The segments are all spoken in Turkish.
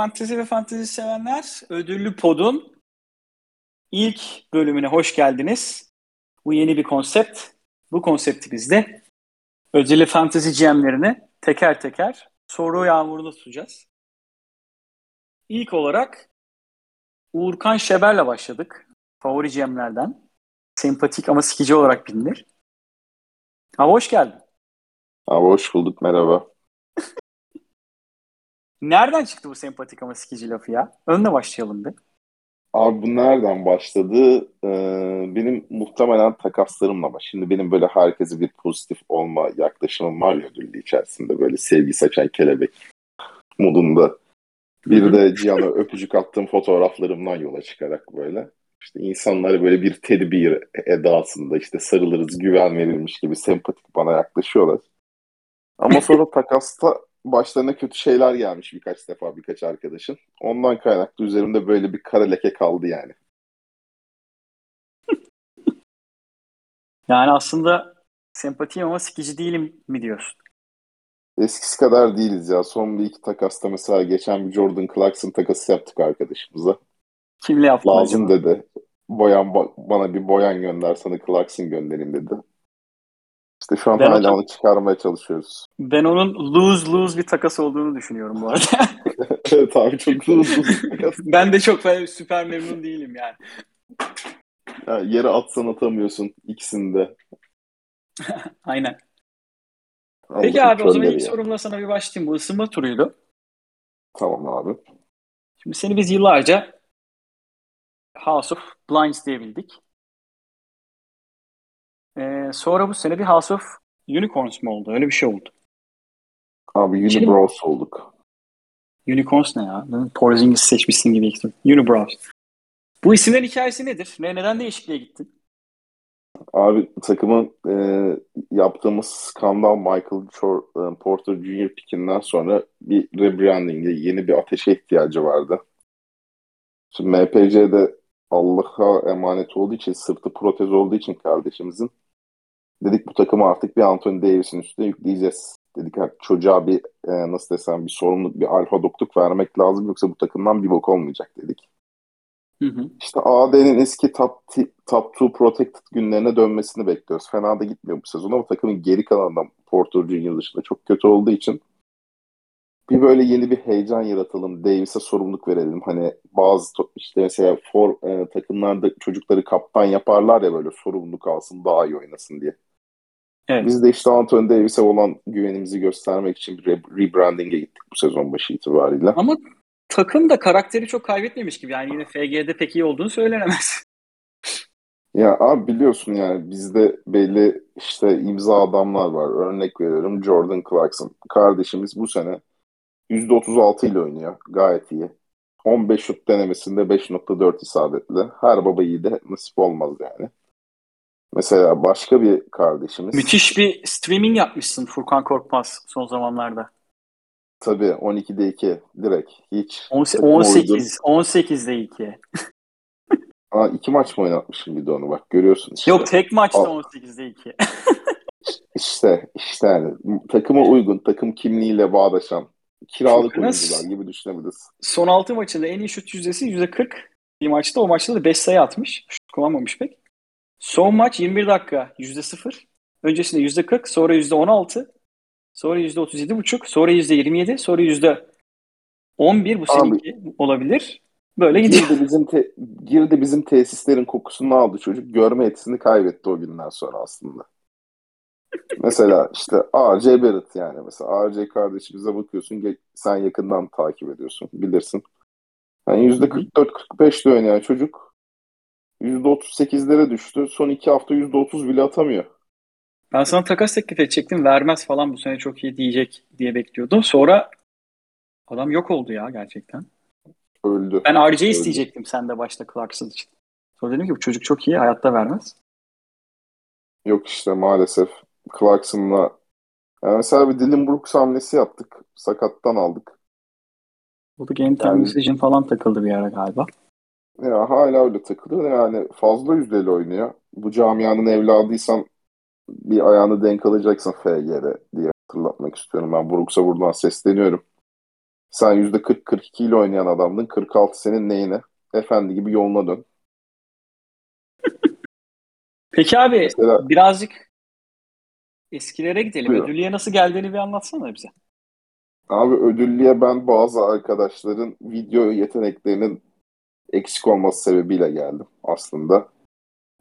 fantezi ve fantezi sevenler ödüllü podun ilk bölümüne hoş geldiniz. Bu yeni bir konsept. Bu konseptimizde ödüllü fantezi GM'lerini teker teker soru yağmurunda tutacağız. İlk olarak Uğurkan Şeber'le başladık. Favori GM'lerden. Sempatik ama sikici olarak bilinir. Abi hoş geldin. Abi hoş bulduk merhaba. Nereden çıktı bu sempatik ama sikici lafı ya? Önle başlayalım bir. Abi bu nereden başladı? Ee, benim muhtemelen takaslarımla var. Şimdi benim böyle herkese bir pozitif olma yaklaşımım var ya ödüllü içerisinde. Böyle sevgi saçan kelebek modunda. Bir de Cihan'a öpücük attığım fotoğraflarımdan yola çıkarak böyle. İşte insanlara böyle bir tedbir edasında işte sarılırız, güven verilmiş gibi sempatik bana yaklaşıyorlar. Ama sonra takasta başlarına kötü şeyler gelmiş birkaç defa birkaç arkadaşın. Ondan kaynaklı üzerimde böyle bir kara leke kaldı yani. Yani aslında sempatiyim ama sikici değilim mi diyorsun? Eskisi kadar değiliz ya. Son bir iki takasta mesela geçen bir Jordan Clarkson takası yaptık arkadaşımıza. Kimle yaptın Lazım acaba? dedi. Boyan bana bir boyan gönder sana Clarkson göndereyim dedi. İşte şu an Ben hala onu çıkarmaya çalışıyoruz. Ben onun lose-lose bir takas olduğunu düşünüyorum bu arada. evet abi çok bir takas. ben de çok süper memnun değilim yani. Ya, yere atsan atamıyorsun ikisini de. Aynen. Allah'ın Peki abi o zaman ilk sorumla sana bir başlayayım. Bu ısınma turuydu. Tamam abi. Şimdi seni biz yıllarca House of Blinds diye bildik. Ee, sonra bu sene bir House of Unicorns mu oldu? Öyle bir şey oldu. Abi Şimdi- Unibrows olduk. Unicorns ne ya? Porzingis seçmişsin gibi. Unibrows. Bu isimlerin hikayesi nedir? Ne, neden değişikliğe gittin? Abi takımın e, yaptığımız skandal Michael Chor- e, Porter Jr. pickinden sonra bir rebranding'e yeni bir ateşe ihtiyacı vardı. Şimdi MPC'de Allah'a emanet olduğu için, sırtı protez olduğu için kardeşimizin dedik bu takımı artık bir Anthony Davis'in üstüne yükleyeceğiz. Dedik artık çocuğa bir e, nasıl desem bir sorumluluk, bir alfa dokluk vermek lazım yoksa bu takımdan bir bok olmayacak dedik. Hı hı. İşte AD'nin eski top, top 2 protected günlerine dönmesini bekliyoruz. Fena da gitmiyor bu sezon ama takımın geri kalanından Porter Jr. dışında çok kötü olduğu için bir böyle yeni bir heyecan yaratalım. Davis'e sorumluluk verelim. Hani bazı işte mesela for, e, takımlarda çocukları kaptan yaparlar ya böyle sorumluluk alsın daha iyi oynasın diye. Evet. Biz de işte Anthony Davis'e olan güvenimizi göstermek için bir re- rebranding'e gittik bu sezon başı itibariyle. Ama takım da karakteri çok kaybetmemiş gibi. Yani yine FG'de pek iyi olduğunu söylenemez. Ya abi biliyorsun yani bizde belli işte imza adamlar var. Örnek veriyorum Jordan Clarkson. Kardeşimiz bu sene %36 ile oynuyor. Gayet iyi. 15 şut denemesinde 5.4 isabetli. Her baba yiğide nasip olmaz yani. Mesela başka bir kardeşimiz. Müthiş bir streaming yapmışsın Furkan Korkmaz son zamanlarda. Tabii 12'de 2 direkt hiç. 18, takıma uygun. 18, 18'de 2. Aa, iki maç mı oynatmışım bir de onu bak görüyorsun işte. Yok tek maçta Al. 18'de 2. İşte işte yani takıma uygun, takım kimliğiyle bağdaşan kiralık oyuncular gibi düşünebiliriz. Son 6 maçında en iyi şut yüzdesi %40 bir maçta. O maçta da 5 sayı atmış. Şut kullanmamış pek. Son maç 21 dakika %0. Öncesinde %40, sonra %16, sonra %37,5, sonra %27, sonra %11 bu seninki olabilir. Böyle gidiyor. Girdi bizim te- girdi bizim tesislerin kokusunu aldı çocuk. Görme yetisini kaybetti o günden sonra aslında. Mesela işte R.J. Barrett yani mesela R.J. kardeşimize bakıyorsun sen yakından takip ediyorsun bilirsin. Yani %44-45'te oynayan çocuk %38'lere düştü. Son iki hafta %30 bile atamıyor. Ben sana takas teklif edecektim. Vermez falan bu sene çok iyi diyecek diye bekliyordum. Sonra adam yok oldu ya gerçekten. Öldü. Ben RJ isteyecektim sen de başta Clarkson için. Sonra dedim ki bu çocuk çok iyi hayatta vermez. Yok işte maalesef Clarkson'la yani mesela bir Dylan Brooks hamlesi yaptık. Sakattan aldık. Bu da Game Time Yani- Decision falan takıldı bir ara galiba. Ya hala öyle takılıyor. Yani fazla yüzdeli oynuyor. Bu camianın evladıysan bir ayağını denk alacaksın FG'de diye hatırlatmak istiyorum. Ben Brooks'a buradan sesleniyorum. Sen %40-42 ile oynayan adamdın. 46 senin neyine? Efendi gibi yoluna dön. Peki abi Mesela, birazcık eskilere gidelim. Buyurun. Ödüllüye nasıl geldiğini bir anlatsana bize. Abi ödüllüye ben bazı arkadaşların video yeteneklerinin eksik olması sebebiyle geldim aslında.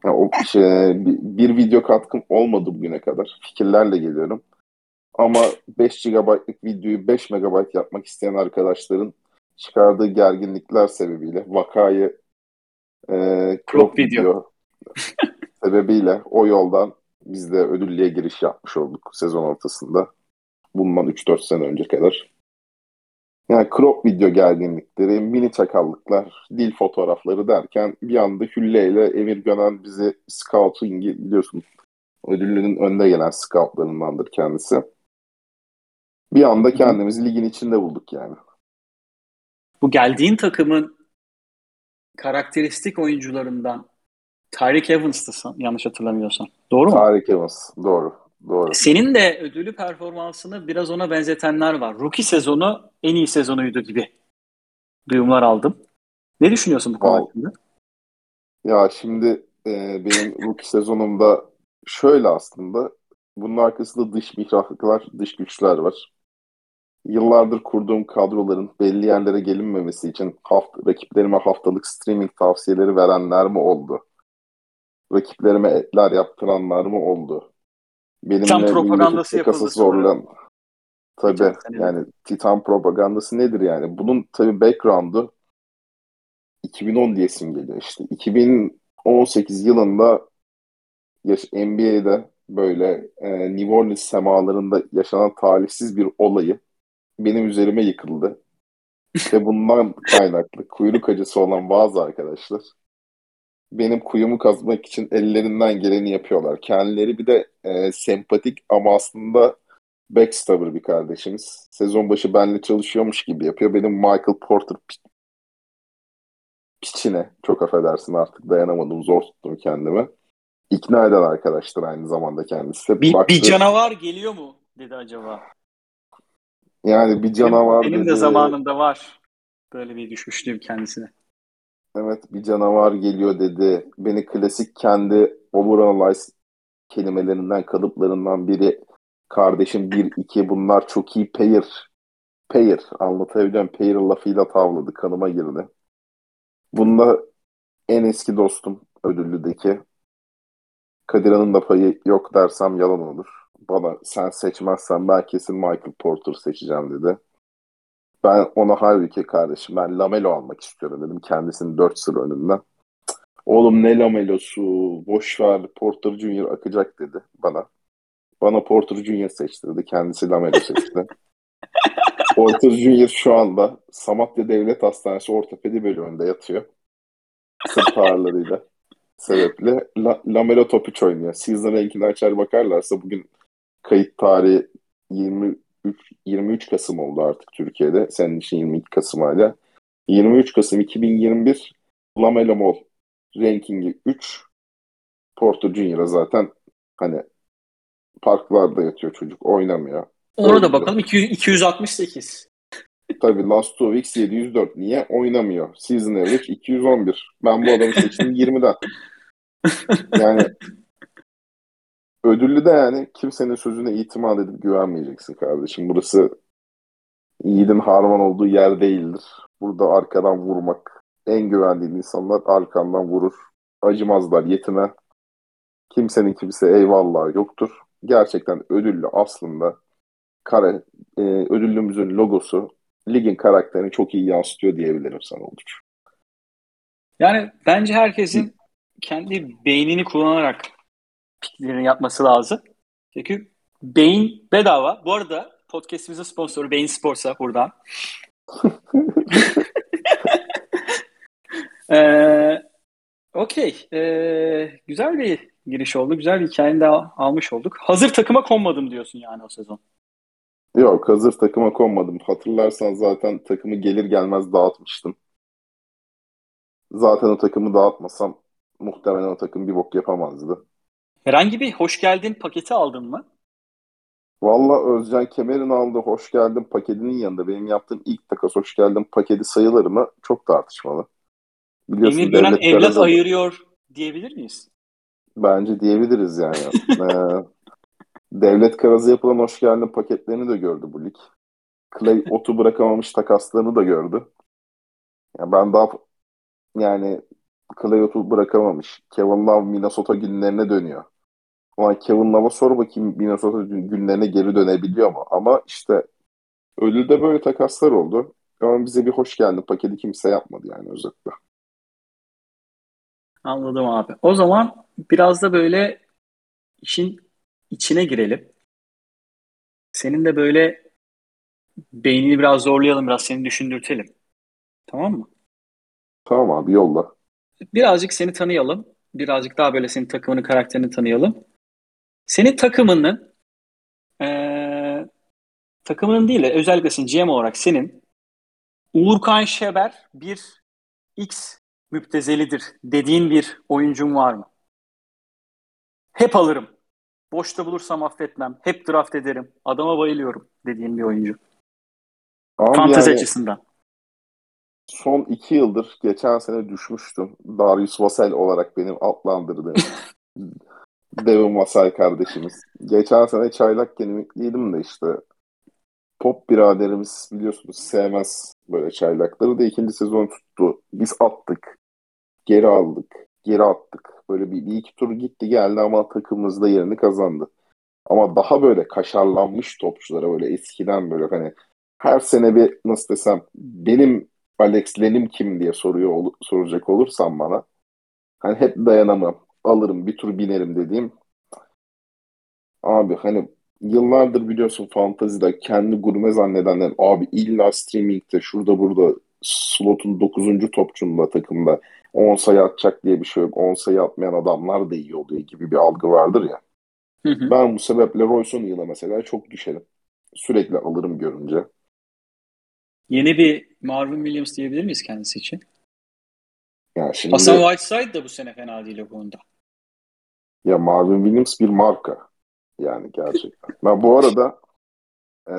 Yani o şey, bir, video katkım olmadı bugüne kadar. Fikirlerle geliyorum. Ama 5 GB'lık videoyu 5 MB yapmak isteyen arkadaşların çıkardığı gerginlikler sebebiyle vakayı e, crop video, video sebebiyle o yoldan biz de ödüllüye giriş yapmış olduk sezon ortasında. Bundan 3-4 sene önce kadar. Yani crop video gerginlikleri, mini çakallıklar, dil fotoğrafları derken bir anda Hülle ile Emir Gönen bizi scouting'i biliyorsun ödüllünün önde gelen scoutlarındandır kendisi. Bir anda kendimizi ligin içinde bulduk yani. Bu geldiğin takımın karakteristik oyuncularından Tyreek Evans'tı yanlış hatırlamıyorsam. Doğru mu? Tyreek Evans, doğru. Doğru. Senin de ödülü performansını biraz ona benzetenler var. Rookie sezonu en iyi sezonuydu gibi duyumlar aldım. Ne düşünüyorsun bu konu hakkında? Ya şimdi e, benim rookie sezonumda şöyle aslında bunun arkasında dış mihraklıklar, dış güçler var. Yıllardır kurduğum kadroların belli yerlere gelinmemesi için haft rakiplerime haftalık streaming tavsiyeleri verenler mi oldu? Rakiplerime etler yaptıranlar mı oldu? Benimle Titan propagandası yapıldı zorlan. Tabii yani Titan propagandası nedir yani? Bunun tabii background'u 2010 diyesim geliyor işte. 2018 yılında NBA'de böyle e, New Orleans semalarında yaşanan talihsiz bir olayı benim üzerime yıkıldı. Ve bundan kaynaklı kuyruk acısı olan bazı arkadaşlar benim kuyumu kazmak için ellerinden geleni yapıyorlar. Kendileri bir de e, sempatik ama aslında backstabber bir kardeşimiz. Sezon başı benle çalışıyormuş gibi yapıyor. Benim Michael Porter piçine çok affedersin artık dayanamadım zor tuttum kendimi. İkna eden arkadaşlar aynı zamanda kendisi. Bir, Baktı, bir canavar geliyor mu dedi acaba? Yani bir canavar benim, benim dedi. de zamanında var. Böyle bir düşmüşlüğüm kendisine. Evet bir canavar geliyor dedi. Beni klasik kendi overanalyze kelimelerinden, kalıplarından biri kardeşim bir iki bunlar çok iyi pair. Pair anlatabiliyorum. Pair lafıyla tavladı. Kanıma girdi. Bunda en eski dostum ödüllüdeki. Kadira'nın da payı yok dersem yalan olur. Bana sen seçmezsen ben kesin Michael Porter seçeceğim dedi. Ben ona halbuki kardeşim ben Lamelo almak istiyorum dedim. Kendisinin 4 sıra önünden. Oğlum ne Lamelo'su boş ver Porter Junior akacak dedi bana. Bana Porter Junior seçtirdi. Kendisi Lamelo seçti. Porter Junior şu anda Samatya Devlet Hastanesi ortopedi bölümünde yatıyor. Sırt ağrılarıyla sebeple La Lamelo Topic oynuyor. Season rankini açar bakarlarsa bugün kayıt tarihi 20 23 Kasım oldu artık Türkiye'de. Senin için 22 Kasım hala. 23 Kasım 2021 Lamelo Mall rankingi 3. Porto Junior'a zaten hani parklarda yatıyor çocuk oynamıyor. Ona da bakalım 200, 268. Tabii Last Two Weeks 704. Niye? Oynamıyor. Season average 211. Ben bu adamı seçtim 20'den. Yani ödüllü de yani kimsenin sözüne itimat edip güvenmeyeceksin kardeşim. Burası yiğidin harman olduğu yer değildir. Burada arkadan vurmak. En güvendiğin insanlar arkandan vurur. Acımazlar yetime. Kimsenin kimse eyvallah yoktur. Gerçekten ödüllü aslında kare, e, ödüllümüzün logosu ligin karakterini çok iyi yansıtıyor diyebilirim sana Uluç. Yani bence herkesin kendi beynini kullanarak piklerini yapması lazım. Çünkü beyin bedava. Bu arada podcastimizin sponsoru Beyin Sports'a buradan. ee, Okey. Ee, güzel bir giriş oldu. Güzel bir hikayeni de almış olduk. Hazır takıma konmadım diyorsun yani o sezon. Yok hazır takıma konmadım. Hatırlarsan zaten takımı gelir gelmez dağıtmıştım. Zaten o takımı dağıtmasam muhtemelen o takım bir bok yapamazdı. Herhangi bir hoş geldin paketi aldın mı? Valla Özcan Kemer'in aldı hoş geldin paketinin yanında benim yaptığım ilk takas hoş geldin paketi sayılır mı? Çok tartışmalı. Biliyorsun, Emir Gönen evlat Karaz'a... ayırıyor diyebilir miyiz? Bence diyebiliriz yani. ee, Devlet Karaz'a yapılan hoş geldin paketlerini de gördü bu lig. Clay otu bırakamamış takaslarını da gördü. Yani ben daha yani Clay otu bırakamamış. Kevin Love Minnesota günlerine dönüyor. Ulan Kevin Love'a sor bakayım Minnesota günlerine geri dönebiliyor mu? Ama işte Ödülde böyle takaslar oldu. Ama bize bir hoş geldin paketi kimse yapmadı yani özetle. Anladım abi. O zaman biraz da böyle işin içine girelim. Senin de böyle beynini biraz zorlayalım, biraz seni düşündürtelim. Tamam mı? Tamam abi yolla. Birazcık seni tanıyalım. Birazcık daha böyle senin takımının karakterini tanıyalım. Senin takımının ee, takımının değil de özellikle senin GM olarak senin Uğurkan Şeber bir X müptezelidir dediğin bir oyuncun var mı? Hep alırım. Boşta bulursam affetmem. Hep draft ederim. Adama bayılıyorum dediğin bir oyuncu. Abi Fantezi yani, açısından. Son iki yıldır geçen sene düşmüştüm. Darius Vassell olarak benim adlandırdığım. Devin Vassell kardeşimiz. Geçen sene çaylak ümitliydim de işte Pop biraderimiz biliyorsunuz sevmez böyle çaylakları da ikinci sezon tuttu. Biz attık. Geri aldık. Geri attık. Böyle bir, bir iki tur gitti geldi ama takımımız da yerini kazandı. Ama daha böyle kaşarlanmış topçulara böyle eskiden böyle hani her sene bir nasıl desem benim Alex Len'im kim diye soruyor soracak olursam bana hani hep dayanamam. Alırım bir tur binerim dediğim abi hani yıllardır biliyorsun fantazide kendi gurme zannedenler abi illa streamingde şurada burada slotun 9. topçunda takımda 10 sayı atacak diye bir şey yok. 10 sayı atmayan adamlar da iyi oluyor gibi bir algı vardır ya. Hı hı. Ben bu sebeple Royce O'Neal'a mesela çok düşerim. Sürekli alırım görünce. Yeni bir Marvin Williams diyebilir miyiz kendisi için? Yani şimdi, Hasan Whiteside da bu sene fena değil o konuda. Ya Marvin Williams bir marka. Yani gerçekten. Ben bu arada e,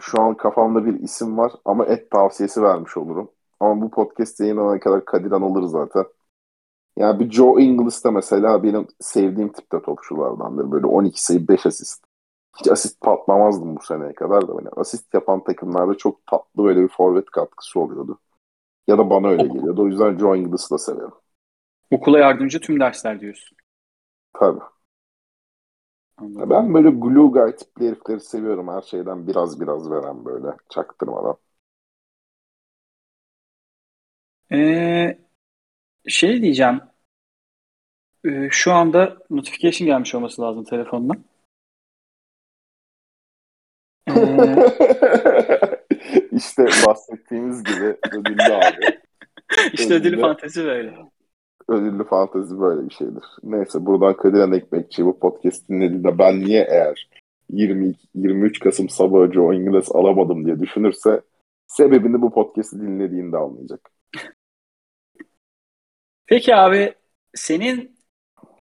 şu an kafamda bir isim var ama et tavsiyesi vermiş olurum. Ama bu podcast yayınlanana kadar Kadir alır zaten. Yani bir Joe Ingles de mesela benim sevdiğim tipte topçulardandır. Böyle 12 sayı 5 asist. Hiç asist patlamazdım bu seneye kadar da. Yani asist yapan takımlarda çok tatlı böyle bir forvet katkısı oluyordu. Ya da bana öyle geliyordu. O yüzden Joe Ingles'ı da severim. Okula yardımcı tüm dersler diyorsun. Tabii. Anladım. Ben böyle glue guy tipli herifleri seviyorum. Her şeyden biraz biraz veren böyle çaktırmadan. Ee, şey diyeceğim. Ee, şu anda notification gelmiş olması lazım telefonuna. Ee... işte bahsettiğimiz gibi ödüllü abi. İşte ödüllü, ödüllü fantezi böyle ödüllü fantezi böyle bir şeydir. Neyse buradan Kadir Ekmekçi bu podcast dinlediğinde ben niye eğer 20, 23 Kasım sabahı Joe Ingles alamadım diye düşünürse sebebini bu podcast'i dinlediğinde anlayacak. Peki abi senin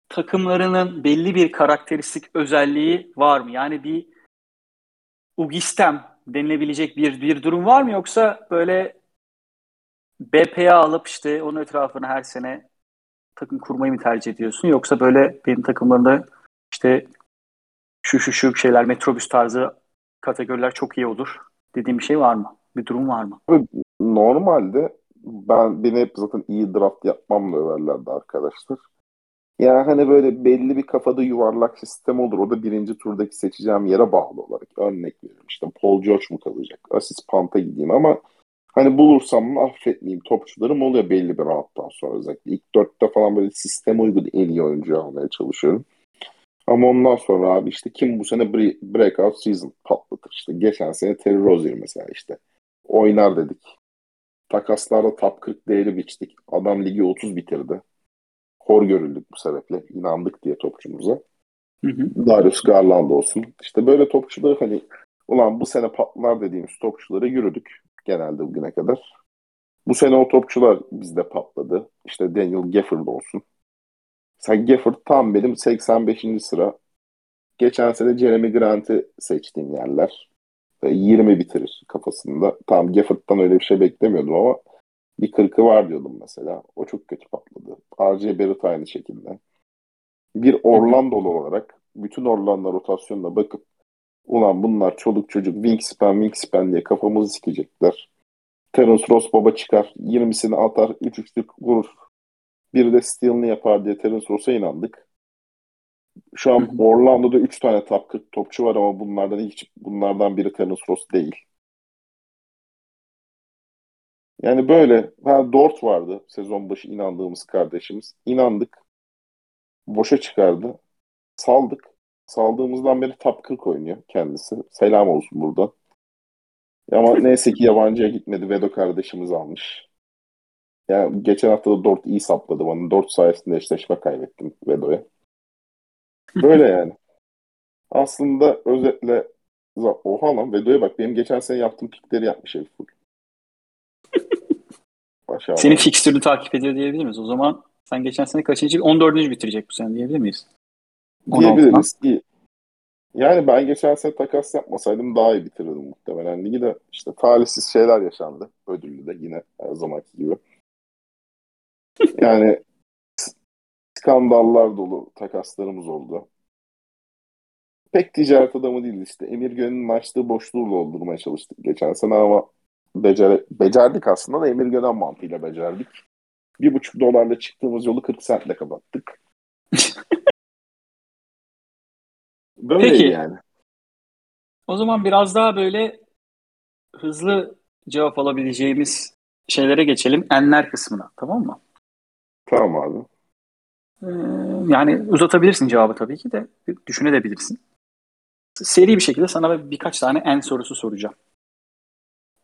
takımlarının belli bir karakteristik özelliği var mı? Yani bir ugistem denilebilecek bir bir durum var mı yoksa böyle BPA alıp işte onun etrafına her sene takım kurmayı mı tercih ediyorsun? Yoksa böyle benim takımlarında işte şu şu şu şeyler metrobüs tarzı kategoriler çok iyi olur dediğim bir şey var mı? Bir durum var mı? Normalde ben beni hep zaten iyi draft yapmamla överlerdi arkadaşlar. Yani hani böyle belli bir kafada yuvarlak sistem olur. O da birinci turdaki seçeceğim yere bağlı olarak. Örnek veriyorum işte Paul George mu kalacak? Asist Pant'a gideyim ama Hani bulursam affetmeyeyim topçularım oluyor belli bir rahattan sonra özellikle. İlk dörtte falan böyle sistem uygun en iyi oyuncu almaya çalışıyorum. Ama ondan sonra abi işte kim bu sene breakout season patlatır işte. Geçen sene Terry Rozier mesela işte. Oynar dedik. Takaslarda top 40 değeri biçtik. Adam ligi 30 bitirdi. Hor görüldük bu sebeple. inandık diye topçumuza. Hı hı. Darius Garland olsun. İşte böyle topçuları hani ulan bu sene patlar dediğimiz topçulara yürüdük genelde bugüne kadar. Bu sene o topçular bizde patladı. İşte Daniel Gafford olsun. Sen Gafford tam benim 85. sıra geçen sene Jeremy Grant'i seçtiğim yerler. 20 bitirir kafasında. Tamam Gafford'dan öyle bir şey beklemiyordum ama bir kırkı var diyordum mesela. O çok kötü patladı. R.J. Barrett aynı şekilde. Bir Orlando'lu olarak bütün Orlando rotasyonuna bakıp ulan bunlar çoluk çocuk wingspan wingspan diye kafamızı sikecekler. Terence Ross baba çıkar. 20'sini atar. 3 üçlük vurur. Bir de steal'ını yapar diye Terence Ross'a inandık. Şu an Orlando'da 3 tane top 40 topçu var ama bunlardan hiç bunlardan biri Terence Ross değil. Yani böyle. Ha, Dort vardı sezon başı inandığımız kardeşimiz. İnandık. Boşa çıkardı. Saldık. Saldığımızdan beri top 40 oynuyor kendisi. Selam olsun burada. Ama neyse ki yabancıya gitmedi. Vedo kardeşimiz almış. Yani geçen hafta da Dort iyi sapladı bana. Dort sayesinde eşleşme kaybettim Vedo'ya. Böyle yani. Aslında özetle oha lan Vedo'ya bak benim geçen sene yaptığım pikleri yapmış herif full. Maşallah. Senin fikstürünü takip ediyor diyebilir miyiz? O zaman sen geçen sene kaçıncı? 14. bitirecek bu sene diyebilir miyiz? Diyebiliriz ki yani ben geçen sene takas yapmasaydım daha iyi bitirirdim muhtemelen. Ligi de işte talihsiz şeyler yaşandı. Ödüllü de yine her zamanki gibi. Yani skandallar dolu takaslarımız oldu. Pek ticaret adamı değil işte. Emir Gön'ün açtığı boşluğu doldurmaya çalıştık geçen sene ama becer becerdik aslında da Emir Gönen mantığıyla becerdik. Bir buçuk dolarla çıktığımız yolu 40 centle kapattık. Böyle Peki. yani. O zaman biraz daha böyle hızlı cevap alabileceğimiz şeylere geçelim. Enler kısmına. Tamam mı? Tamam abi. Ee, yani uzatabilirsin cevabı tabii ki de düşünebilirsin. Seri bir şekilde sana birkaç tane en sorusu soracağım.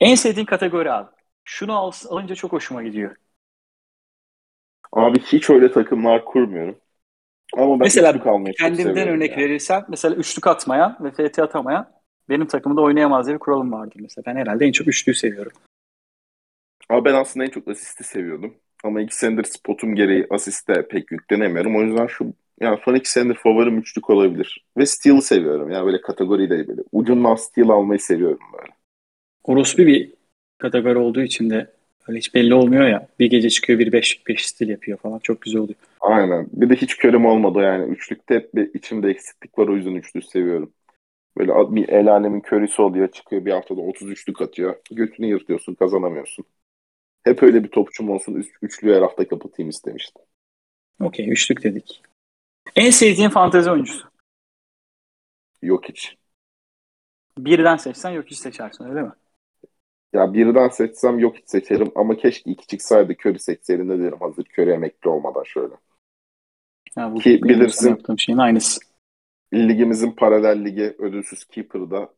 En sevdiğin kategori abi. Şunu al, alınca çok hoşuma gidiyor. Abi hiç öyle takımlar kurmuyorum. Ama ben mesela kendimden örnek yani. verirsen mesela üçlük atmayan ve FT atamayan benim takımda oynayamaz diye bir kuralım vardır mesela. Ben herhalde en çok üçlüyü seviyorum. Ama ben aslında en çok asisti seviyordum. Ama iki senedir spotum gereği asiste pek yüklenemiyorum. O yüzden şu yani son iki senedir favorim üçlük olabilir. Ve steal'ı seviyorum. Yani böyle kategoriyle böyle. Ucundan steal almayı seviyorum böyle. Orospu bir kategori olduğu için de öyle hiç belli olmuyor ya. Bir gece çıkıyor bir beş, beş stil yapıyor falan. Çok güzel oluyor. Aynen. Bir de hiç körüm olmadı yani. Üçlükte hep bir içimde eksiklik var. O yüzden üçlü seviyorum. Böyle bir el alemin körüsü oluyor. Çıkıyor bir haftada 33'lük atıyor. Götünü yırtıyorsun kazanamıyorsun. Hep öyle bir topçum olsun. Üç, üçlüyü her hafta kapatayım istemiştim. Okey. Üçlük dedik. En sevdiğin fantezi oyuncusu? Yok hiç. Birden seçsen yok hiç seçersin öyle mi? Ya birden seçsem yok hiç seçerim ama keşke iki çıksaydı Curry seçseydim de derim hazır Curry emekli olmadan şöyle. Ya bu Ki bilirsin yaptığım şeyin aynısı. Ligimizin paralel ligi ödülsüz Keeper'da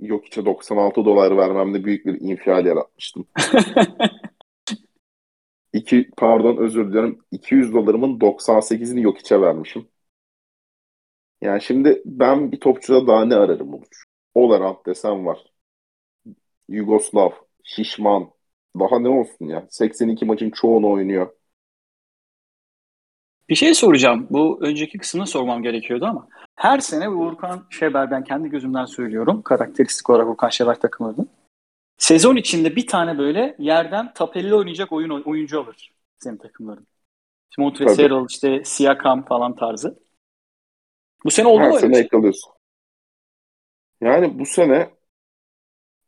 yok içe 96 dolar vermemde büyük bir infial yaratmıştım. İki, pardon özür dilerim 200 dolarımın 98'ini yok içe vermişim. Yani şimdi ben bir topçuda daha ne ararım olur? Olarant desem var. Yugoslav, Şişman. Daha ne olsun ya? 82 maçın çoğunu oynuyor. Bir şey soracağım. Bu önceki kısmını sormam gerekiyordu ama her sene Volkan Şeber ben kendi gözümden söylüyorum. Karakteristik olarak Volkan Şeber takımlarının. Sezon içinde bir tane böyle yerden tapelli oynayacak oyun oyuncu alır senin takımların. Şimdi Montrezl işte Siakam falan tarzı. Bu sene oldu Her mu öyle sene yakalıyorsun. Yani bu sene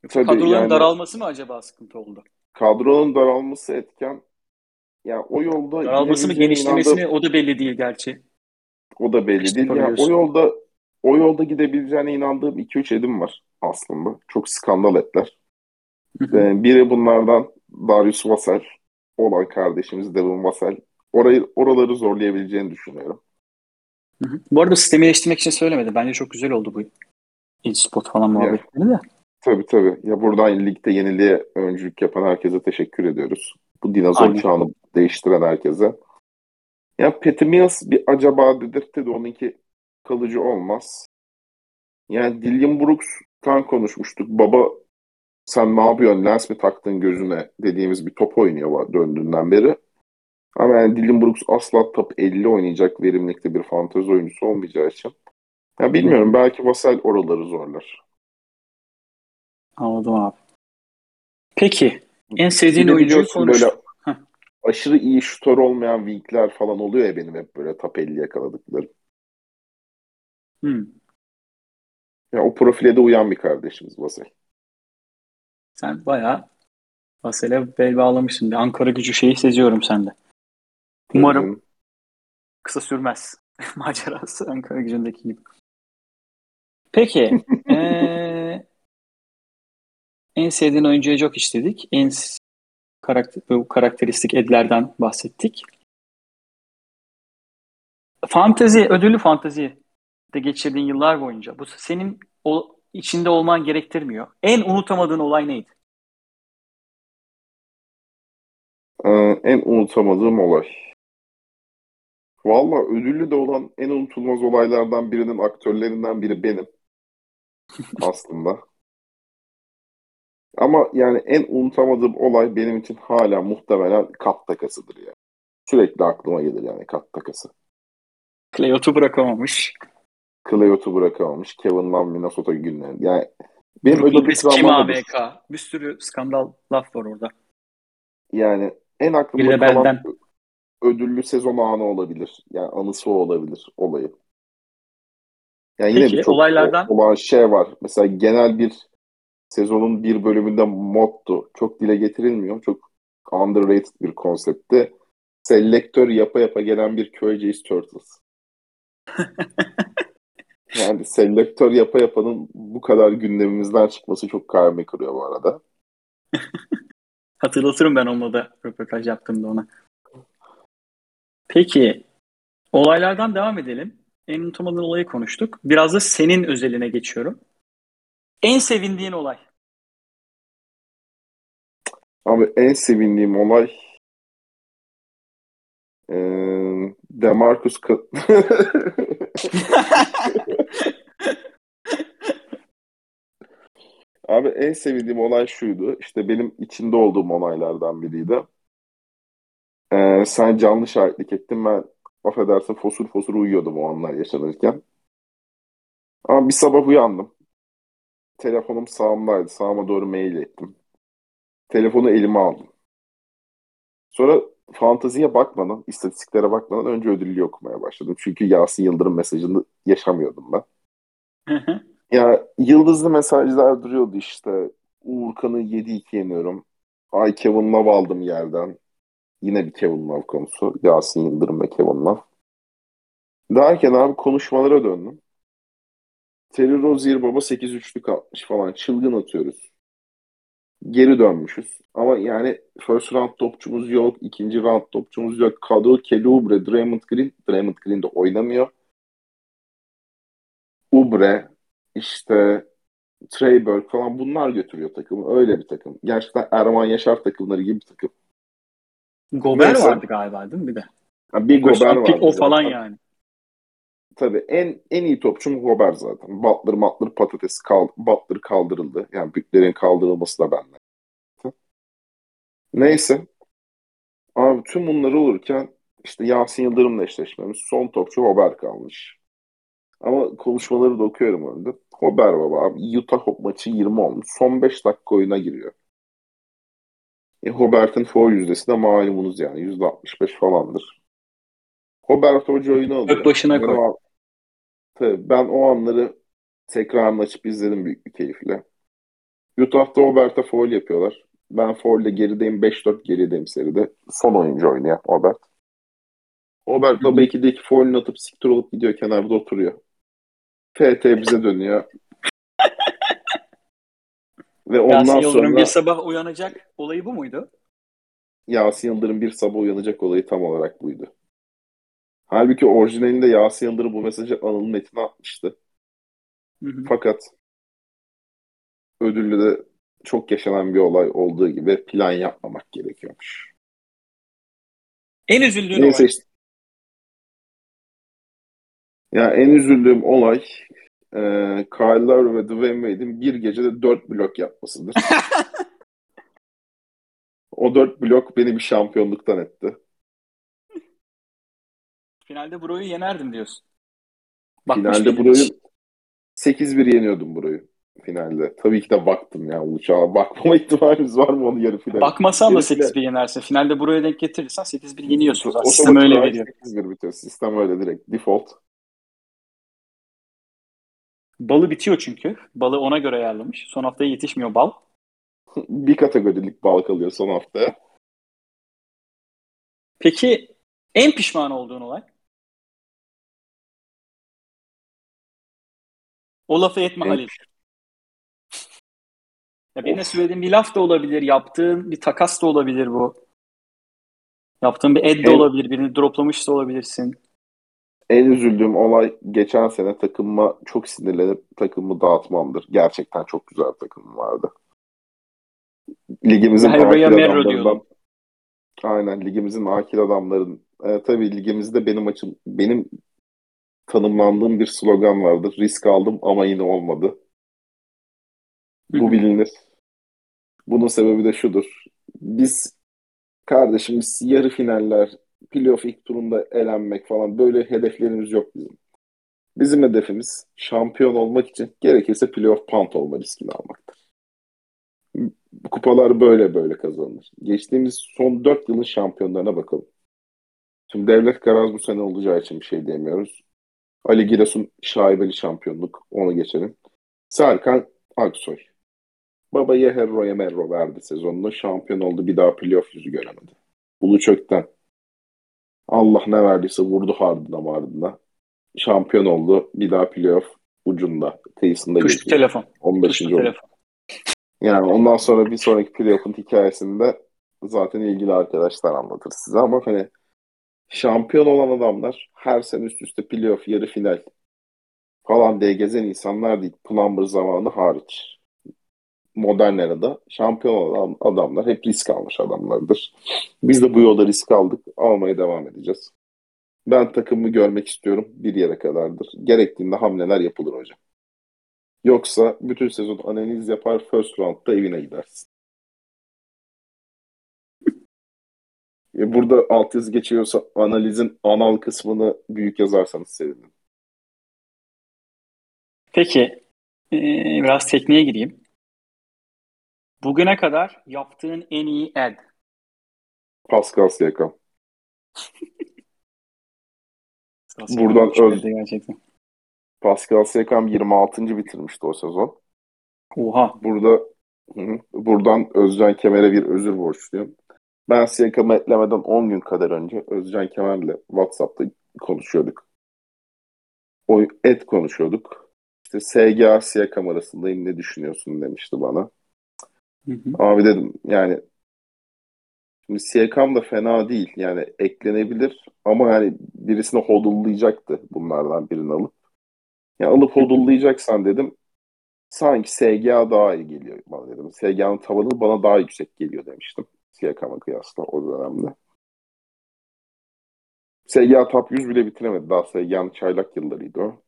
tabii kadroların yani, daralması mı acaba sıkıntı oldu? Kadronun daralması etken. Ya o yolda daralması mı genişlemesi mi o da belli değil gerçi. O da belli değil. Ya o yolda o yolda gidebileceğine inandığım 2-3 edim var aslında. Çok skandal etler. Ee, biri bunlardan Darius Vassell olan kardeşimiz Devin Vassell. Orayı, oraları zorlayabileceğini düşünüyorum. Hı hı. Bu arada sistemi eleştirmek için söylemedi. Bence çok güzel oldu bu e-spot falan muhabbetleri de. Tabii tabii. Ya buradan ligde yeniliğe öncülük yapan herkese teşekkür ediyoruz. Bu dinozor Aynen. çağını değiştiren herkese. Ya Patty Mills bir acaba dedirtti de onunki kalıcı olmaz. Yani Dillian Brooks'tan konuşmuştuk. Baba sen ne yapıyorsun lens mi taktın gözüne dediğimiz bir top oynuyor döndüğünden beri. Ama yani Dylan Brooks asla top 50 oynayacak verimlilikte bir fantezi oyuncusu olmayacağı için Ya bilmiyorum belki Vassell oraları zorlar. Anladım abi. Peki en sevdiğin biliyorsun konuş. böyle Heh. aşırı iyi şutör olmayan wingler falan oluyor ya benim hep böyle 50 yakaladıklarım. Hmm. Ya o profile de uyan bir kardeşimiz Vassell. Sen bayağı Vasel'e bel bağlamışsın. Ankara gücü şeyi seziyorum sende. Umarım canım. kısa sürmez. Macerası Ankara gücündeki gibi. Peki. eee, en sevdiğin oyuncuya çok işledik. En karakter, bu karakteristik Edler'den bahsettik. Fantezi, ödüllü fantezi de geçirdiğin yıllar boyunca bu senin o içinde olman gerektirmiyor. En unutamadığın olay neydi? Ee, en unutamadığım olay. Valla ödüllü de olan en unutulmaz olaylardan birinin aktörlerinden biri benim aslında. Ama yani en unutamadığım olay benim için hala muhtemelen kat takasıdır ya. Sürekli aklıma gelir yani kat takası. Clayot'u bırakamamış. Clayot'u bırakamamış. Kevin Love Minnesota günleri. Yani benim ödüllü Lopez kim. ABK? Bir sürü skandal laf var orada. Yani en aklımda kalan benden. ödüllü sezon anı olabilir. Yani anısı olabilir olayı. Yani yine Peki, birçok olaylardan- olan şey var. Mesela genel bir sezonun bir bölümünde motto çok dile getirilmiyor. Çok underrated bir konseptti. Selektör yapa yapa gelen bir Köyceğiz Turtles. Yani selektör yapa yapanın bu kadar gündemimizden çıkması çok kalbimi kırıyor bu arada. Hatırlatırım ben onunla da röportaj yaptığımda ona. Peki, olaylardan devam edelim. En unutamadığın olayı konuştuk. Biraz da senin özeline geçiyorum. En sevindiğin olay. Abi en sevindiğim olay eee Demarcus Abi en sevdiğim olay şuydu. İşte benim içinde olduğum olaylardan biriydi. Ee, sen canlı şahitlik ettin. Ben affedersin fosur fosur uyuyordum o anlar yaşanırken. Ama bir sabah uyandım. Telefonum sağımdaydı. Sağıma doğru mail ettim. Telefonu elime aldım. Sonra fanteziye bakmadan, istatistiklere bakmadan önce ödüllü okumaya başladım. Çünkü Yasin Yıldırım mesajını yaşamıyordum ben. Ya yıldızlı mesajlar duruyordu işte. Uğurkan'ı 7-2 yeniyorum. Ay Kevin Love aldım yerden. Yine bir Kevin Love konusu. Yasin Yıldırım ve Kevin Love. Derken abi konuşmalara döndüm. Terry Rozier baba 8-3'lük atmış falan. Çılgın atıyoruz. Geri dönmüşüz. Ama yani first round topçumuz yok. ikinci round topçumuz yok. Kadro Kelubre, Draymond Green. Draymond Green de oynamıyor. Ubre, işte Trey Burke falan bunlar götürüyor takımı. Öyle bir takım. Gerçekten Erman Yaşar takımları gibi bir takım. Gober Neyse. vardı galiba değil mi bir de? Ha, bir Gober round pick var. o falan yani. Tabii en en iyi topçum Gober zaten. Butler Butler patates kal Butler kaldırıldı. Yani bütlerin kaldırılması da benden. Neyse. Abi tüm bunlar olurken işte Yasin Yıldırım'la eşleşmemiz. Son topçu Hober kalmış. Ama konuşmaları da okuyorum önde. Hober baba abi. Utah Hop maçı 20 olmuş. Son 5 dakika oyuna giriyor. E, Hobert'in foul yüzdesi de malumunuz yani. %65 falandır. Hobert Hoca oyunu alıyor. Ök başına koy. Tabii ben o anları tekrarını açıp izledim büyük bir keyifle. Utah'ta Hobert'e foul yapıyorlar. Ben foul'le gerideyim. 5-4 gerideyim seride. Son oyuncu oynuyor Hobert. Hobert Hı hı. baba 2'deki foul'ünü atıp siktir olup gidiyor. Kenarda oturuyor. FT bize dönüyor. Ve ondan Yasin Yıldırım sonra bir sabah uyanacak olayı bu muydu? Yasin Yıldırım bir sabah uyanacak olayı tam olarak buydu. Halbuki orijinalinde Yasin Yıldırım bu mesajı Anıl Metin'e atmıştı. Hı hı. Fakat ödüllü de çok yaşanan bir olay olduğu gibi plan yapmamak gerekiyormuş. En üzüldüğün Neyse olay. işte. Ya en üzüldüğüm olay e, Kyle Lowry ve Dwayne Wade'in bir gecede dört blok yapmasıdır. O dört blok beni bir şampiyonluktan etti. Finalde Bro'yu yenerdim diyorsun. Bakmış Finalde Bro'yu hiç? 8-1 yeniyordum burayı finalde. Tabii ki de baktım ya uçağa. Bakmama ihtimalimiz var mı onu yarı finalde? Bakmasan da 8-1 yenersin. Finalde buraya denk getirirsen 8-1 yeniyorsun. Zaten. Sistem öyle veriyor. 8-1 bitiyor. Sistem öyle direkt. Default. Balı bitiyor çünkü. Balı ona göre ayarlamış. Son haftaya yetişmiyor bal. bir kategorilik bal kalıyor son haftaya. Peki en pişman olduğun olay? O lafı etme Halil. Ya birine söylediğin bir laf da olabilir, yaptığın bir takas da olabilir bu. Yaptığın bir ed de olabilir, birini droplamış da olabilirsin. En üzüldüğüm olay geçen sene takımıma çok sinirlenip takımımı dağıtmamdır. Gerçekten çok güzel bir takımım vardı. Ligimizin akil adamlarından Aynen ligimizin akil adamların e, tabii ligimizde benim açım benim tanımlandığım bir slogan vardır. Risk aldım ama yine olmadı. Bu bilinir. Bunun sebebi de şudur. Biz kardeşimiz yarı finaller, playoff ilk turunda elenmek falan böyle hedeflerimiz yok bizim. Bizim hedefimiz şampiyon olmak için gerekirse playoff punt olma riskini almaktır. Kupalar böyle böyle kazanılır. Geçtiğimiz son 4 yılın şampiyonlarına bakalım. Şimdi Devlet Karaz bu sene olacağı için bir şey diyemiyoruz. Ali Giresun şaibeli şampiyonluk. Onu geçelim. Serkan Aksoy. Baba Yeherro'ya Merro verdi sezonunu. Şampiyon oldu. Bir daha playoff yüzü göremedi. Ulu Çökten. Allah ne verdiyse vurdu hardına mardına. Şampiyon oldu. Bir daha playoff ucunda. Kıyısında Tuşlu geziyor. telefon. 15. Tuşlu telefon. Yani ondan sonra bir sonraki playoff'un hikayesinde zaten ilgili arkadaşlar anlatır size ama hani şampiyon olan adamlar her sene üst üste playoff, yarı final falan diye gezen insanlar değil. Plumber zamanı hariç. Modern erada şampiyon olan adamlar hep risk almış adamlardır. Biz de bu yolda risk aldık. Almaya devam edeceğiz. Ben takımımı görmek istiyorum. Bir yere kadardır. Gerektiğinde hamleler yapılır hocam. Yoksa bütün sezon analiz yapar first round'da evine gidersin. E burada altyazı geçiyorsa analizin anal kısmını büyük yazarsanız sevinirim. Peki. Ee, biraz tekniğe gireyim. Bugüne kadar yaptığın en iyi ad. Pascal Siakam. Buradan öz... Gerçekten. Pascal Siakam 26. bitirmişti o sezon. Oha. Burada hı, buradan Özcan Kemer'e bir özür borçluyum. Ben Siakam'ı eklemeden 10 gün kadar önce Özcan Kemer'le WhatsApp'ta konuşuyorduk. O et konuşuyorduk. İşte SGA Siakam arasındayım ne düşünüyorsun demişti bana. Hı hı. Abi dedim yani şimdi Siakam da fena değil. Yani eklenebilir ama yani birisini hodullayacaktı bunlardan birini alıp. Yani alıp hodullayacaksan dedim sanki SGA daha iyi geliyor bana dedim. SGA'nın tavanı bana daha yüksek geliyor demiştim. Siakam'a kıyasla o dönemde. SGA top 100 bile bitiremedi. Daha SGA'nın çaylak yıllarıydı o.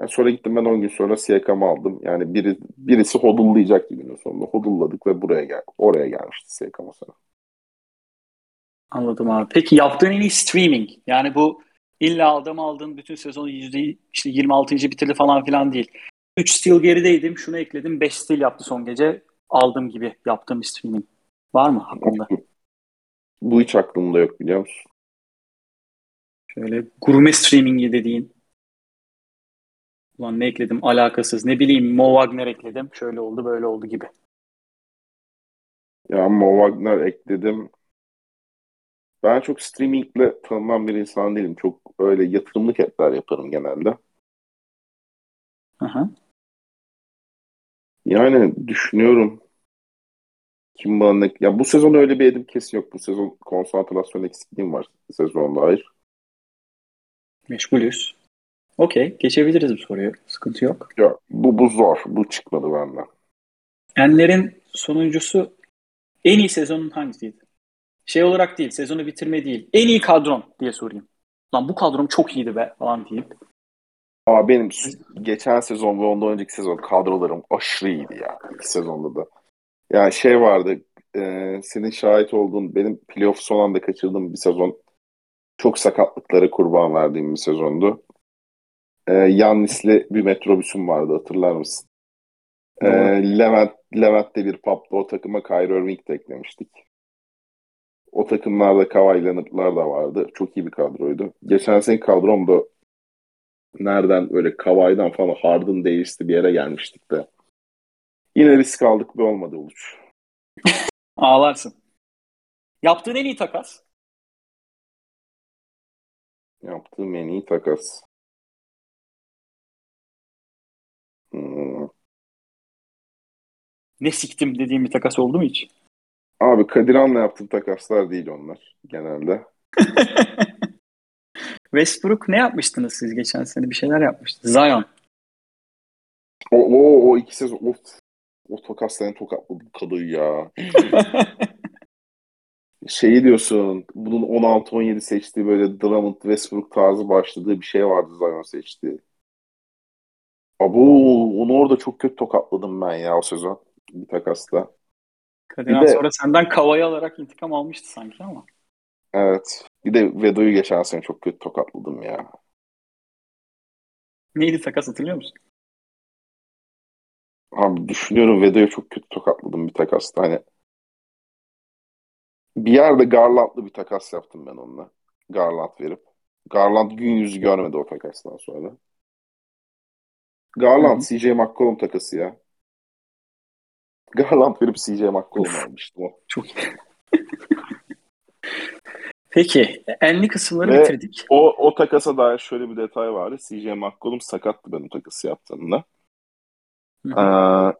Yani sonra gittim ben 10 gün sonra Siakam'ı aldım. Yani biri, birisi hodullayacaktı günün sonunda. Hodulladık ve buraya gel oraya gelmişti Siakam'a sonra. Anladım abi. Peki yaptığın en iyi streaming. Yani bu illa adam aldın bütün sezonu yüzde işte 26. bitirdi falan filan değil. 3 steal gerideydim. Şunu ekledim. 5 steal yaptı son gece. Aldım gibi yaptığım streaming. Var mı aklında? Bu hiç aklımda yok biliyor musun? Şöyle gurme streamingi dediğin. Ulan ne ekledim alakasız. Ne bileyim Mo Wagner ekledim. Şöyle oldu böyle oldu gibi. Ya Mo Wagner ekledim. Ben çok streamingle tanınan bir insan değilim. Çok öyle yatırımlık etler yaparım genelde. Aha. Yani düşünüyorum. Kim bana ne... Ya bu sezon öyle bir edim kesin yok. Bu sezon konsantrasyon eksikliğim var sezonda hayır. Meşgulüz. Okey. Geçebiliriz bu soruyu. Sıkıntı yok. Ya bu, bu zor. Bu çıkmadı benden. Enler'in sonuncusu en iyi sezonun hangisiydi? Şey olarak değil. Sezonu bitirme değil. En iyi kadron diye sorayım. Lan bu kadrom çok iyiydi be falan deyip. Aa, benim geçen sezon ve ondan önceki sezon kadrolarım aşırı iyiydi ya. İki sezonda da. Yani şey vardı e, senin şahit olduğun benim playoff son anda kaçırdığım bir sezon çok sakatlıklara kurban verdiğim bir sezondu. e, Yannis'li bir metrobüsüm vardı hatırlar mısın? E, Levent, Levent'te bir pub'da o takıma Kyrie Irving de eklemiştik. O takımlarda Kawhi Leonard'lar da vardı. Çok iyi bir kadroydu. Geçen sene kadromda nereden öyle Kawhi'den falan Harden değişti bir yere gelmiştik de. Yine risk aldık bir olmadı Uluç. Ağlarsın. Yaptığın en iyi takas? Yaptığım en iyi takas. Hmm. Ne siktim dediğim bir takas oldu mu hiç? Abi Kadiran'la yaptığım takaslar değil onlar genelde. Westbrook ne yapmıştınız siz geçen sene? Bir şeyler yapmıştınız. Zion. O, o, o iki sezon of, o takasların tokatladım kadıyı ya. Şeyi diyorsun, bunun 16-17 seçtiği böyle Drummond Westbrook tarzı başladığı bir şey vardı Zion seçtiği. Abo, onu orada çok kötü tokatladım ben ya o sezon bir takasla. Kadiran Bir de- sonra senden kavayı alarak intikam almıştı sanki ama. Evet. Bir de Vedo'yu geçen sene çok kötü tokatladım ya. Neydi takas hatırlıyor musun? Abi düşünüyorum Vedo'yu çok kötü tokatladım bir takasta. Hani bir yerde Garland'lı bir takas yaptım ben onunla. Garland verip. Garland gün yüzü görmedi o takastan sonra. Garland CJ McCollum takası ya. Garland verip CJ McCollum almıştım o. Çok. Peki. Enli kısımları Ve- bitirdik. O, o takasa dair şöyle bir detay vardı. CJ McCollum sakattı benim takası yaptığımda. Ee,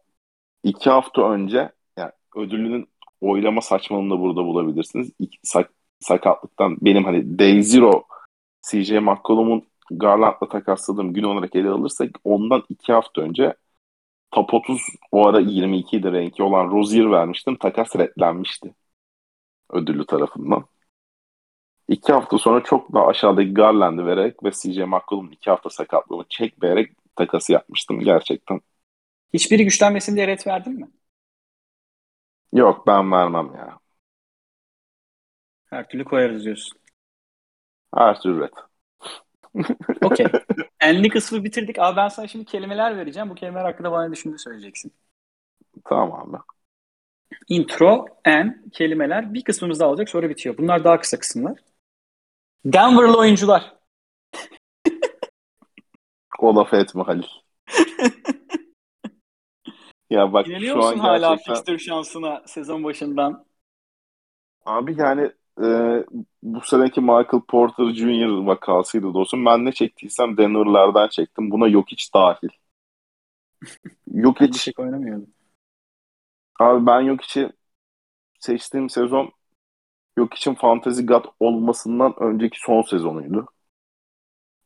iki hafta önce yani ödülünün oylama saçmalığını da burada bulabilirsiniz. İki, sak- sakatlıktan benim hani Day Zero CJ McCollum'un Garland'la takasladığım gün olarak ele alırsak ondan iki hafta önce top 30 o ara 22 idi renki olan Rozier vermiştim. Takas redlenmişti ödüllü tarafından. İki hafta sonra çok daha aşağıdaki Garland'ı vererek ve CJ McCollum'un iki hafta sakatlığını çekmeyerek takası yapmıştım gerçekten. Hiçbiri güçlenmesin diye ret verdin mi? Yok ben vermem ya. Her türlü koyarız diyorsun. Her türlü red. Okey. Enli kısmı bitirdik. Abi ben sana şimdi kelimeler vereceğim. Bu kelimeler hakkında bana ne düşündüğünü söyleyeceksin. Tamam abi. Intro, en, kelimeler. Bir kısmımız daha olacak sonra bitiyor. Bunlar daha kısa kısımlar. Denver'lı oyuncular. O laf etme Halil. ya bak İnanıyor şu musun an hala gerçekten... fixture şansına sezon başından? Abi yani e, bu seneki Michael Porter Jr. vakasıydı dostum. Ben ne çektiysem Denver'lardan çektim. Buna yok hiç dahil. Yok hiç. şey oynamıyordu. Abi ben yok içi seçtiğim sezon yok için Fantasy God olmasından önceki son sezonuydu.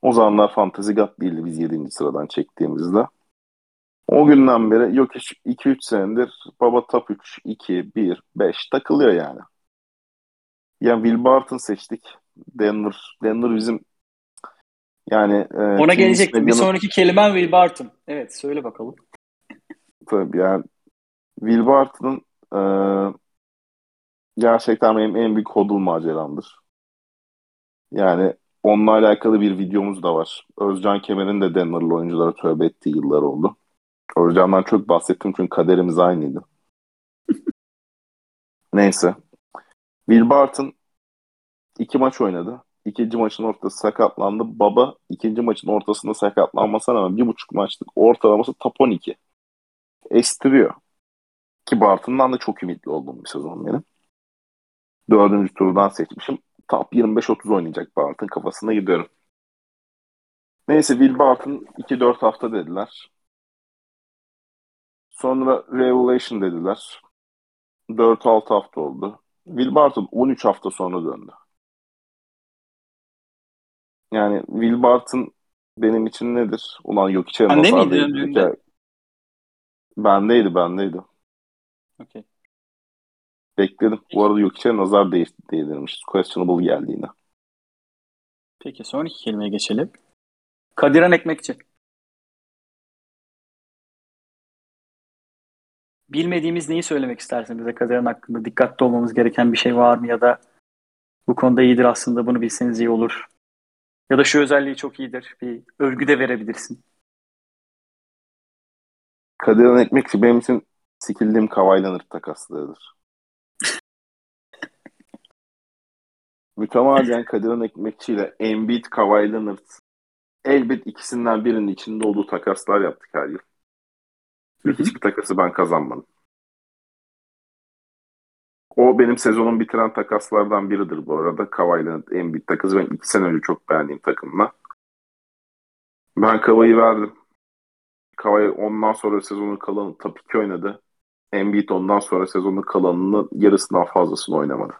O zamanlar Fantasy God değildi biz 7. sıradan çektiğimizde. O günden beri yok hiç 2-3 senedir baba top 3, 2, 1, 5 takılıyor yani. Yani Will Barton seçtik. Denver, Denver bizim yani e, Ona gelecektim. Bir sonraki kelimen Will Barton. Evet söyle bakalım. Tabii yani Will Barton'ın e, gerçekten benim en büyük hodul maceramdır. Yani onunla alakalı bir videomuz da var. Özcan Kemer'in de Denver'lı oyunculara tövbe ettiği yıllar oldu. Özcan'dan çok bahsettim çünkü kaderimiz aynıydı. Neyse. Will Barton iki maç oynadı. İkinci maçın ortası sakatlandı. Baba ikinci maçın ortasında sakatlanmasına rağmen bir buçuk maçlık ortalaması top 12. Estiriyor. Ki Barton'dan da çok ümitli olduğum bir sezon benim. Dördüncü turdan seçmişim. Top 25-30 oynayacak Barton kafasına gidiyorum. Neyse Will Barton 2-4 hafta dediler. Sonra Revelation dediler. 4-6 hafta oldu. Will Barton 13 hafta sonra döndü. Yani Will Barton benim için nedir? Ulan yok içeri Bende miydi döndüğünde? Bendeydi, bendeydi. Okey. Bekledim. Bu arada yok içeri nazar değ değdirmiş. Questionable geldi yine. Peki sonraki kelimeye geçelim. Kadiran Ekmekçi. Bilmediğimiz neyi söylemek istersin bize Kadiran hakkında? Dikkatli olmamız gereken bir şey var mı ya da bu konuda iyidir aslında bunu bilseniz iyi olur Ya da şu özelliği çok iyidir. Bir övgü de verebilirsin. Kadir Ekmekçi benim için sikildiğim Kawhi takaslığıdır. Mütemadiyen Kadir Ekmekçi ile Embiid, Kawhi Leonard elbet ikisinden birinin içinde olduğu takaslar yaptık her yıl. Ve hiçbir takası ben kazanmadım. O benim sezonun bitiren takaslardan biridir bu arada. Kawhi Leonard, Embiid takası. Ben iki sene önce çok beğendiğim takımla. Ben Kawhi'yi verdim. Kawhi ondan sonra sezonun kalanı top 2 oynadı. Embiid ondan sonra sezonun kalanının yarısından fazlasını oynamadı.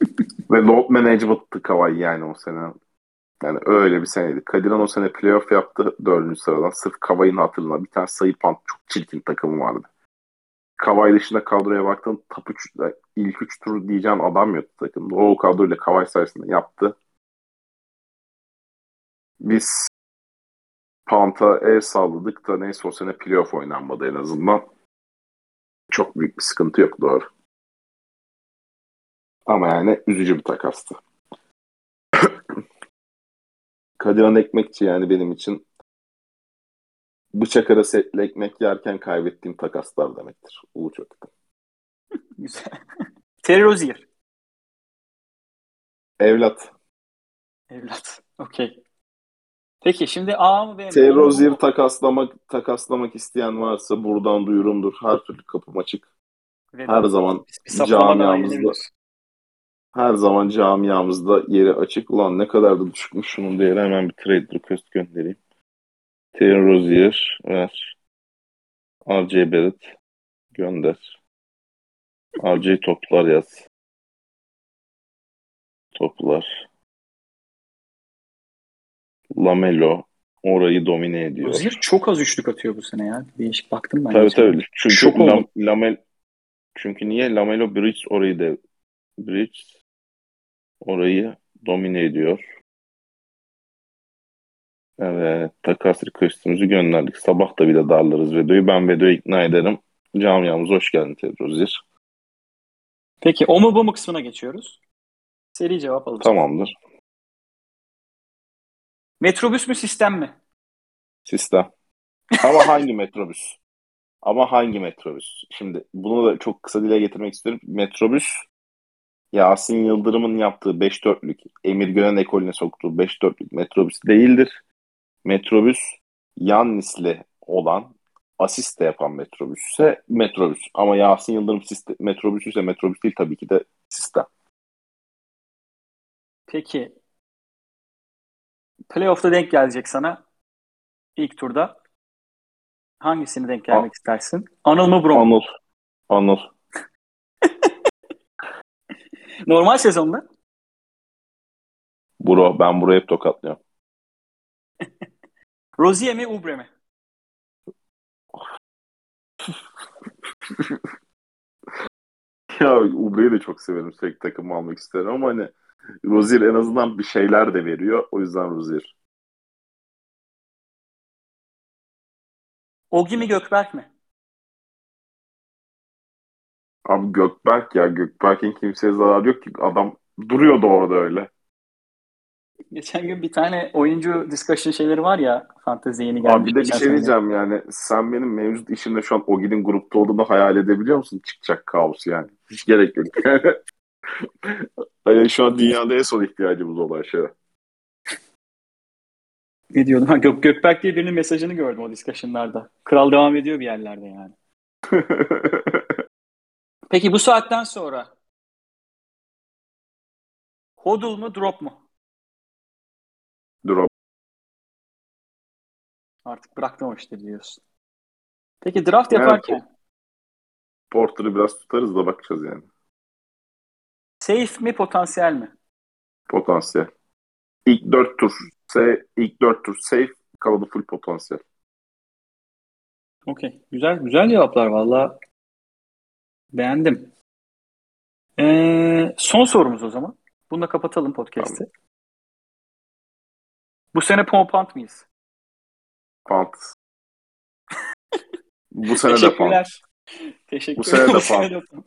Ve load management'tı Kawhi yani o sene. Yani öyle bir seneydi. Kadiran o sene playoff yaptı dördüncü sıradan. Sırf Kawhi'nin hatırına bir tane sayı pant çok çirkin takımı vardı. Kawhi dışında kadroya baktığın top 3, ilk 3 tur diyeceğim adam yok takımda. O kadroyla Kawhi sayesinde yaptı. Biz Pant'a el salladık da neyse o sene playoff oynanmadı en azından. Çok büyük bir sıkıntı yok doğru. Ama yani üzücü bir takastı. Kadiran Ekmekçi yani benim için bıçak arası etli ekmek yerken kaybettiğim takaslar demektir. Ulu çok. Güzel. Terry Rozier. Evlat. Evlat. Okey. Peki şimdi A mı B mi? Terry Rozier takaslamak, takaslamak isteyen varsa buradan duyurumdur. Her türlü kapım açık. Ve Her zaman camiamızda. Her zaman camiamızda yeri açık. Ulan ne kadar da düşükmüş şunun değeri. Hemen bir trade request göndereyim. Terry Rozier ver. RJ Barrett gönder. RJ toplar yaz. Toplar. Lamelo orayı domine ediyor. Rozier çok az üçlük atıyor bu sene ya. Değişik baktım ben. Tabii geçen. tabii. Çünkü Şok Lam. Lamel çünkü niye Lamelo Bridges orayı da Bridges orayı domine ediyor. Evet, takas request'imizi gönderdik. Sabah da bir de darlarız Vedo'yu. Ben Vedo'yu ikna ederim. Camiamıza hoş geldin Ted Rozier. Peki o mu bu mu kısmına geçiyoruz. Seri cevap alacağız. Tamamdır. Metrobüs mü sistem mi? Sistem. Ama hangi metrobüs? Ama hangi metrobüs? Şimdi bunu da çok kısa dile getirmek istiyorum. Metrobüs Yasin Yıldırım'ın yaptığı 5-4'lük, Emir Gönen ekolüne soktuğu 5-4'lük metrobüs değildir. Metrobüs Yannis'le olan asist de yapan metrobüsse metrobüs. Ama Yasin Yıldırım sistem, metrobüsü ise metrobüs değil tabii ki de sistem. Peki playoff'ta denk gelecek sana ilk turda. Hangisini denk gelmek istersin? Anıl mı Brom? Anıl. Anıl. Normal sezonda. Bro ben burayı hep tokatlıyorum. Rozier mi Ubre mi? Ya Ubre'yi de çok severim. Sürekli takım almak isterim ama hani Rozier en azından bir şeyler de veriyor. O yüzden Rozier. Ogi mi Gökberk mi? Abi Gökberk ya. Gökberk'in kimseye zararı yok ki. Adam duruyordu orada öyle. Geçen gün bir tane oyuncu discussion şeyleri var ya fantezi yeni gelmiş. Abi bir de bir şey sene. diyeceğim yani. Sen benim mevcut işimde şu an Ogi'nin grupta olduğunu hayal edebiliyor musun? Çıkacak kaos yani. Hiç gerek yok. Yani şu an dünyada en son ihtiyacımız olan şey. Ne diyordum? Ha, Gök, Gökberk diye birinin mesajını gördüm o discussion'larda. Kral devam ediyor bir yerlerde yani. Peki bu saatten sonra Hodl mu drop mu? Drop. Artık bıraktım o işte diyorsun. Peki draft Evet. yaparken Porter'ı biraz tutarız da bakacağız yani. safe mi potansiyel mi? Potansiyel. İlk dört tur se ilk dört tur safe kalanı full potansiyel. Okey. Güzel güzel cevaplar valla. Beğendim. Ee, son sorumuz o zaman. Bununla kapatalım podcast'i. Bu sene Pompant mıyız? Pant. Bu sene de pant. Teşekkürler. Bu sene de pant.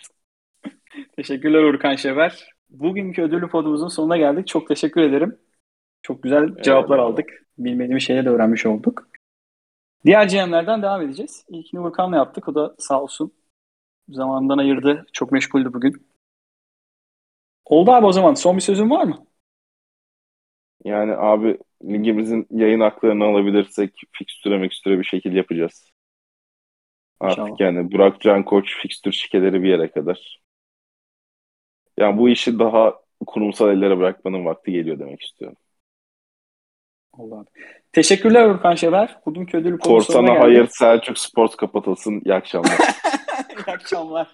Teşekkürler Urkan Şever. Bugünkü ödüllü podumuzun sonuna geldik. Çok teşekkür ederim. Çok güzel cevaplar evet. aldık. Bilmediğimiz şeyleri de öğrenmiş olduk. Diğer GM'lerden devam edeceğiz. İlkini Volkan'la yaptık. O da sağ olsun zamanından ayırdı. Çok meşguldü bugün. Oldu abi o zaman. Son bir sözün var mı? Yani abi ligimizin yayın haklarını alabilirsek fikstüre mekstüre bir şekilde yapacağız. Artık İnşallah. yani Burak Can Koç fikstür şikeleri bir yere kadar. Yani bu işi daha kurumsal ellere bırakmanın vakti geliyor demek istiyorum. Allah. Teşekkürler Urkan Şeber. Bugünkü ödül Korsana hayır Selçuk Sport kapatılsın. İyi akşamlar. İyi akşamlar.